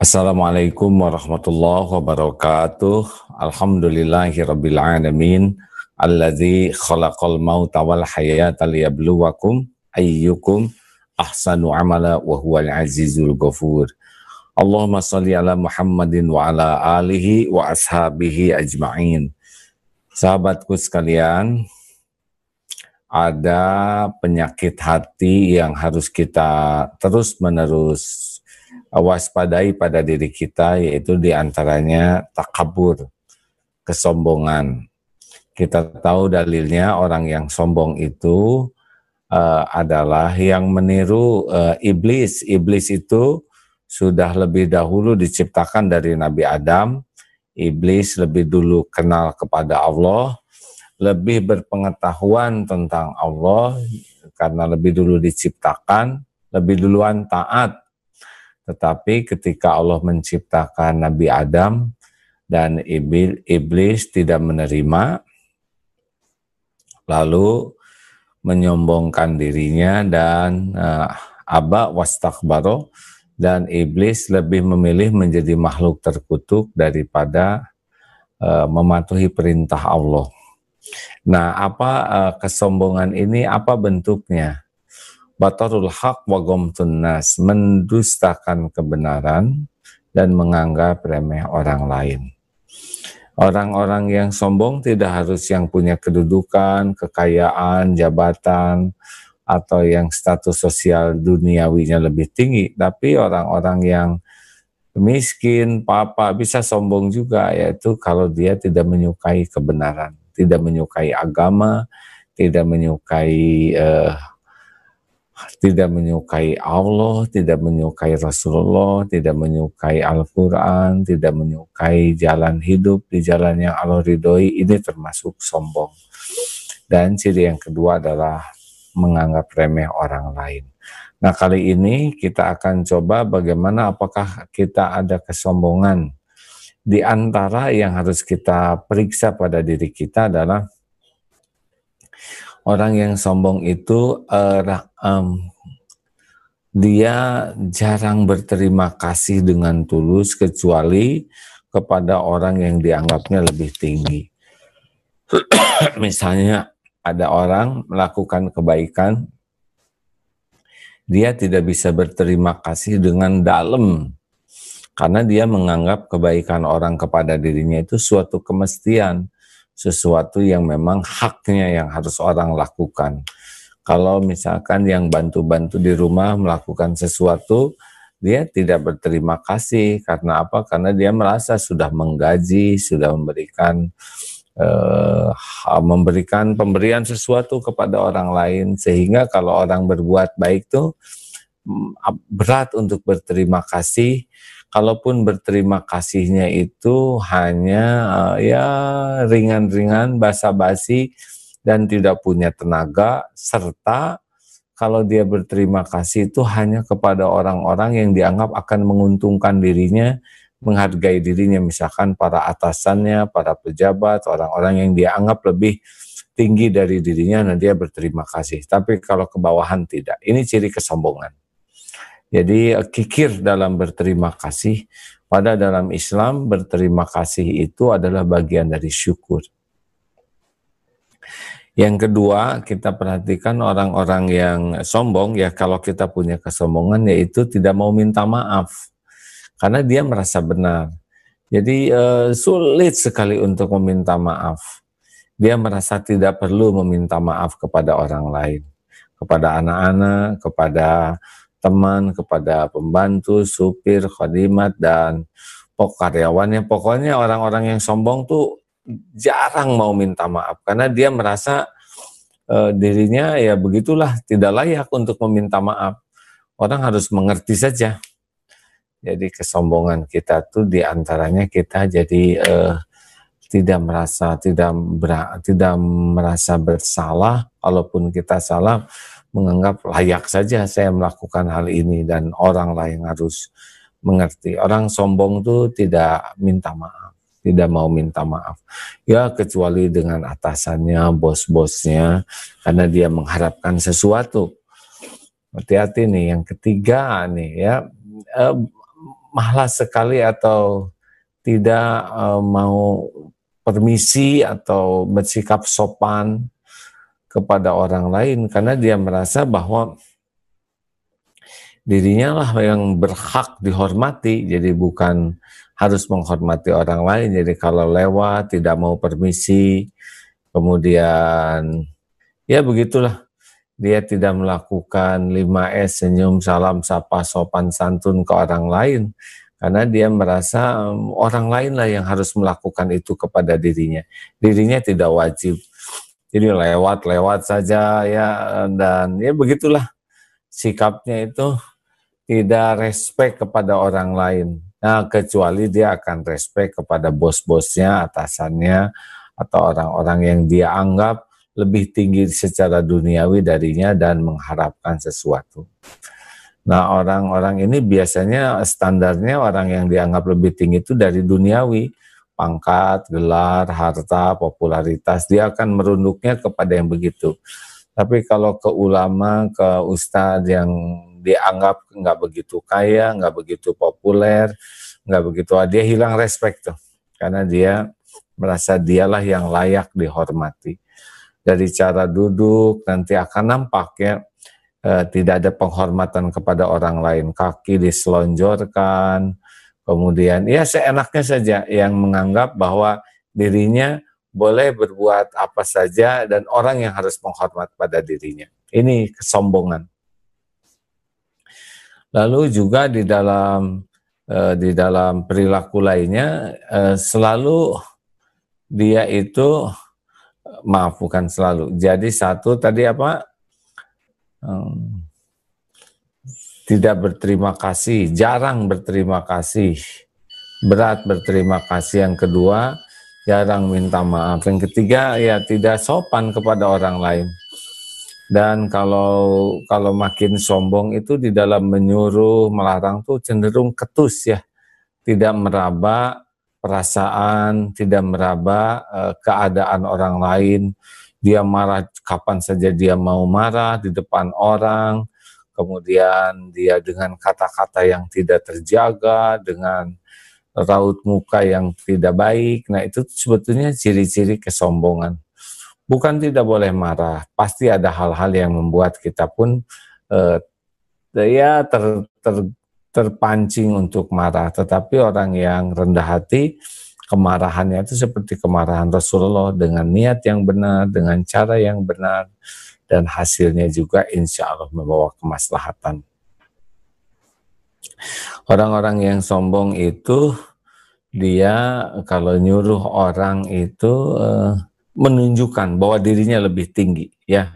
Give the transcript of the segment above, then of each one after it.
Assalamualaikum warahmatullahi wabarakatuh. Alhamdulillahi rabbil alamin. Alladzi khalaqal mauta wal hayata liyabluwakum ayyukum ahsanu amala wa huwal azizul ghafur. Allahumma salli ala Muhammadin wa ala alihi wa ashabihi ajma'in. Sahabatku sekalian, ada penyakit hati yang harus kita terus-menerus waspadai pada diri kita yaitu di antaranya takabur, kesombongan. Kita tahu dalilnya orang yang sombong itu uh, adalah yang meniru uh, iblis. Iblis itu sudah lebih dahulu diciptakan dari Nabi Adam. Iblis lebih dulu kenal kepada Allah, lebih berpengetahuan tentang Allah karena lebih dulu diciptakan, lebih duluan taat. Tetapi ketika Allah menciptakan Nabi Adam dan iblis tidak menerima, lalu menyombongkan dirinya dan uh, aba wastakbaro dan iblis lebih memilih menjadi makhluk terkutuk daripada uh, mematuhi perintah Allah. Nah, apa uh, kesombongan ini? Apa bentuknya? Batarul haq wa nas, mendustakan kebenaran dan menganggap remeh orang lain. Orang-orang yang sombong tidak harus yang punya kedudukan, kekayaan, jabatan, atau yang status sosial duniawinya lebih tinggi, tapi orang-orang yang miskin, papa bisa sombong juga, yaitu kalau dia tidak menyukai kebenaran tidak menyukai agama, tidak menyukai uh, tidak menyukai Allah, tidak menyukai Rasulullah, tidak menyukai Al-Quran, tidak menyukai jalan hidup di jalan yang Allah ridhoi, ini termasuk sombong. Dan ciri yang kedua adalah menganggap remeh orang lain. Nah kali ini kita akan coba bagaimana apakah kita ada kesombongan di antara yang harus kita periksa pada diri kita adalah orang yang sombong itu uh, um, dia jarang berterima kasih dengan tulus kecuali kepada orang yang dianggapnya lebih tinggi. Misalnya ada orang melakukan kebaikan, dia tidak bisa berterima kasih dengan dalam karena dia menganggap kebaikan orang kepada dirinya itu suatu kemestian, sesuatu yang memang haknya yang harus orang lakukan. Kalau misalkan yang bantu-bantu di rumah melakukan sesuatu, dia tidak berterima kasih karena apa? Karena dia merasa sudah menggaji, sudah memberikan uh, memberikan pemberian sesuatu kepada orang lain sehingga kalau orang berbuat baik tuh mm, berat untuk berterima kasih kalaupun berterima kasihnya itu hanya uh, ya ringan-ringan basa-basi dan tidak punya tenaga serta kalau dia berterima kasih itu hanya kepada orang-orang yang dianggap akan menguntungkan dirinya, menghargai dirinya, misalkan para atasannya, para pejabat, orang-orang yang dianggap lebih tinggi dari dirinya, nah dia berterima kasih. Tapi kalau ke bawahan tidak, ini ciri kesombongan. Jadi eh, kikir dalam berterima kasih. Pada dalam Islam berterima kasih itu adalah bagian dari syukur. Yang kedua, kita perhatikan orang-orang yang sombong ya kalau kita punya kesombongan yaitu tidak mau minta maaf. Karena dia merasa benar. Jadi uh, sulit sekali untuk meminta maaf. Dia merasa tidak perlu meminta maaf kepada orang lain, kepada anak-anak, kepada teman, kepada pembantu, supir, khadimat, dan pok karyawannya. Pokoknya orang-orang yang sombong tuh jarang mau minta maaf karena dia merasa e, dirinya ya begitulah tidak layak untuk meminta maaf. Orang harus mengerti saja. Jadi kesombongan kita tuh di antaranya kita jadi e, tidak merasa tidak ber, tidak merasa bersalah, walaupun kita salah menganggap layak saja saya melakukan hal ini dan orang lain harus mengerti. Orang sombong itu tidak minta maaf, tidak mau minta maaf. Ya kecuali dengan atasannya, bos-bosnya, karena dia mengharapkan sesuatu. Hati-hati nih, yang ketiga nih ya, eh, malas sekali atau tidak uh, mau permisi atau bersikap sopan kepada orang lain karena dia merasa bahwa dirinya lah yang berhak dihormati jadi bukan harus menghormati orang lain jadi kalau lewat tidak mau permisi kemudian ya begitulah dia tidak melakukan 5S senyum salam sapa sopan santun ke orang lain karena dia merasa orang lain lah yang harus melakukan itu kepada dirinya. Dirinya tidak wajib. Jadi lewat-lewat saja ya dan ya begitulah sikapnya itu tidak respect kepada orang lain. Nah, kecuali dia akan respect kepada bos-bosnya, atasannya, atau orang-orang yang dia anggap lebih tinggi secara duniawi darinya dan mengharapkan sesuatu. Nah orang-orang ini biasanya standarnya orang yang dianggap lebih tinggi itu dari duniawi, pangkat, gelar, harta, popularitas, dia akan merunduknya kepada yang begitu. Tapi kalau ke ulama, ke ustadz yang dianggap nggak begitu kaya, nggak begitu populer, nggak begitu, dia hilang respect tuh. Karena dia merasa dialah yang layak dihormati. Dari cara duduk nanti akan nampak ya, eh, tidak ada penghormatan kepada orang lain, kaki diselonjorkan, kemudian ya seenaknya saja yang menganggap bahwa dirinya boleh berbuat apa saja dan orang yang harus menghormat pada dirinya. Ini kesombongan. Lalu juga di dalam eh, di dalam perilaku lainnya eh, selalu dia itu maaf bukan selalu. Jadi satu tadi apa. Tidak berterima kasih, jarang berterima kasih, berat berterima kasih. Yang kedua, jarang minta maaf. Yang ketiga, ya tidak sopan kepada orang lain. Dan kalau kalau makin sombong itu di dalam menyuruh, melarang tuh cenderung ketus ya. Tidak meraba perasaan, tidak meraba uh, keadaan orang lain, dia marah kapan saja dia mau marah di depan orang, kemudian dia dengan kata-kata yang tidak terjaga, dengan raut muka yang tidak baik. Nah, itu sebetulnya ciri-ciri kesombongan. Bukan tidak boleh marah, pasti ada hal-hal yang membuat kita pun eh, ya ter, ter, terpancing untuk marah. Tetapi orang yang rendah hati kemarahannya itu seperti kemarahan Rasulullah dengan niat yang benar, dengan cara yang benar, dan hasilnya juga insya Allah membawa kemaslahatan. Orang-orang yang sombong itu dia kalau nyuruh orang itu uh, menunjukkan bahwa dirinya lebih tinggi, ya.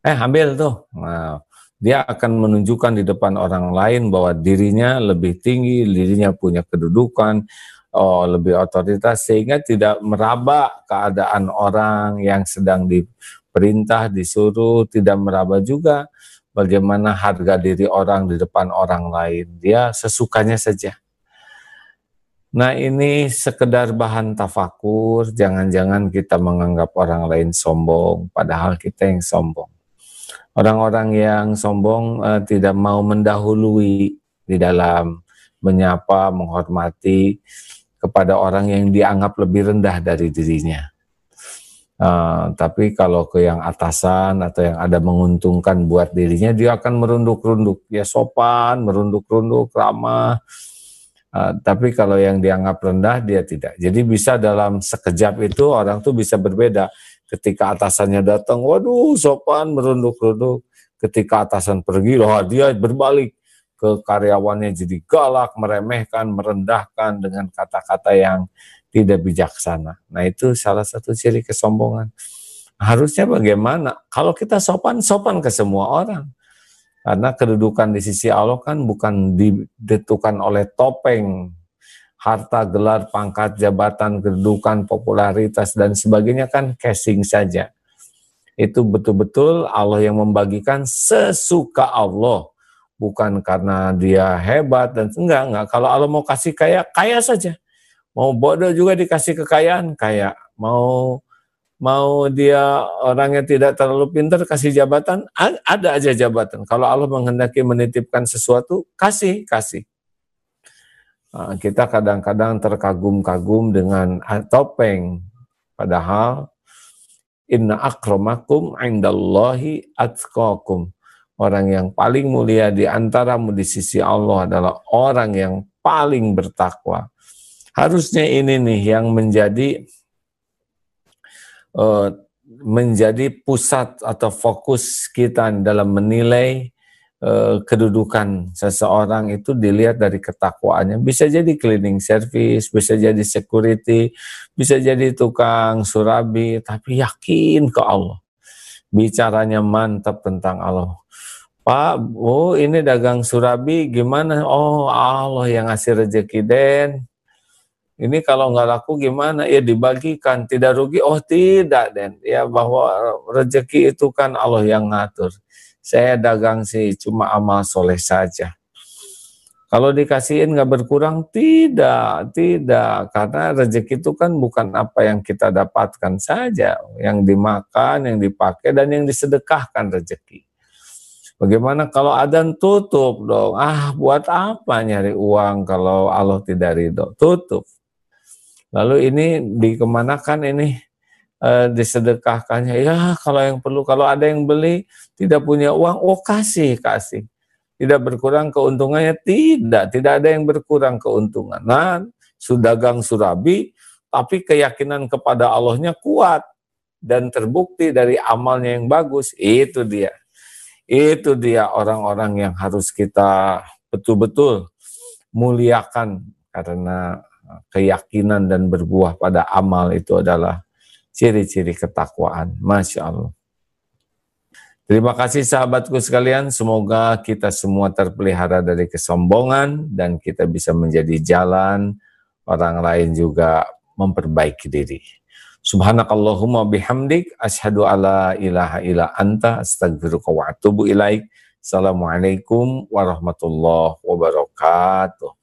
Eh ambil tuh. Nah, dia akan menunjukkan di depan orang lain bahwa dirinya lebih tinggi, dirinya punya kedudukan, oh, lebih otoritas sehingga tidak meraba keadaan orang yang sedang diperintah, disuruh, tidak meraba juga bagaimana harga diri orang di depan orang lain. Dia sesukanya saja. Nah ini sekedar bahan tafakur, jangan-jangan kita menganggap orang lain sombong, padahal kita yang sombong. Orang-orang yang sombong uh, tidak mau mendahului di dalam menyapa, menghormati, kepada orang yang dianggap lebih rendah dari dirinya. Uh, tapi kalau ke yang atasan atau yang ada menguntungkan buat dirinya, dia akan merunduk-runduk, ya sopan, merunduk-runduk, ramah. Uh, tapi kalau yang dianggap rendah, dia tidak. Jadi bisa dalam sekejap itu orang tuh bisa berbeda. Ketika atasannya datang, waduh sopan, merunduk-runduk. Ketika atasan pergi, loh dia berbalik ke karyawannya jadi galak, meremehkan, merendahkan dengan kata-kata yang tidak bijaksana. Nah itu salah satu ciri kesombongan. Harusnya bagaimana? Kalau kita sopan, sopan ke semua orang. Karena kedudukan di sisi Allah kan bukan ditentukan oleh topeng, harta, gelar, pangkat, jabatan, kedudukan, popularitas, dan sebagainya kan casing saja. Itu betul-betul Allah yang membagikan sesuka Allah bukan karena dia hebat dan enggak enggak kalau Allah mau kasih kaya kaya saja mau bodoh juga dikasih kekayaan. Kaya mau mau dia orangnya tidak terlalu pintar kasih jabatan. Ada aja jabatan. Kalau Allah menghendaki menitipkan sesuatu kasih kasih. Uh, kita kadang-kadang terkagum-kagum dengan topeng. Padahal inna akramakum indallahi atqakum. Orang yang paling mulia di antaramu di sisi Allah adalah orang yang paling bertakwa harusnya ini nih yang menjadi uh, menjadi pusat atau fokus kita dalam menilai uh, kedudukan seseorang itu dilihat dari ketakwaannya. Bisa jadi cleaning service, bisa jadi security, bisa jadi tukang surabi, tapi yakin ke Allah. Bicaranya mantap tentang Allah. Pak, oh ini dagang surabi gimana? Oh Allah yang ngasih rezeki den ini kalau nggak laku gimana? Ya dibagikan, tidak rugi. Oh tidak, Den. Ya bahwa rezeki itu kan Allah yang ngatur. Saya dagang sih cuma amal soleh saja. Kalau dikasihin nggak berkurang, tidak, tidak. Karena rezeki itu kan bukan apa yang kita dapatkan saja. Yang dimakan, yang dipakai, dan yang disedekahkan rezeki. Bagaimana kalau adan tutup dong? Ah, buat apa nyari uang kalau Allah tidak ridho? Tutup. Lalu ini dikemanakan ini e, disedekahkannya? Ya kalau yang perlu, kalau ada yang beli tidak punya uang, oh kasih kasih. Tidak berkurang keuntungannya? Tidak, tidak ada yang berkurang keuntungan. Nah, sudagang surabi, tapi keyakinan kepada Allahnya kuat dan terbukti dari amalnya yang bagus. Itu dia. Itu dia orang-orang yang harus kita betul-betul muliakan karena keyakinan dan berbuah pada amal itu adalah ciri-ciri ketakwaan. Masya Allah. Terima kasih sahabatku sekalian, semoga kita semua terpelihara dari kesombongan dan kita bisa menjadi jalan orang lain juga memperbaiki diri. Subhanakallahumma bihamdik asyhadu alla ilaha illa anta astaghfiruka wa atubu ilaik. Assalamualaikum warahmatullahi wabarakatuh.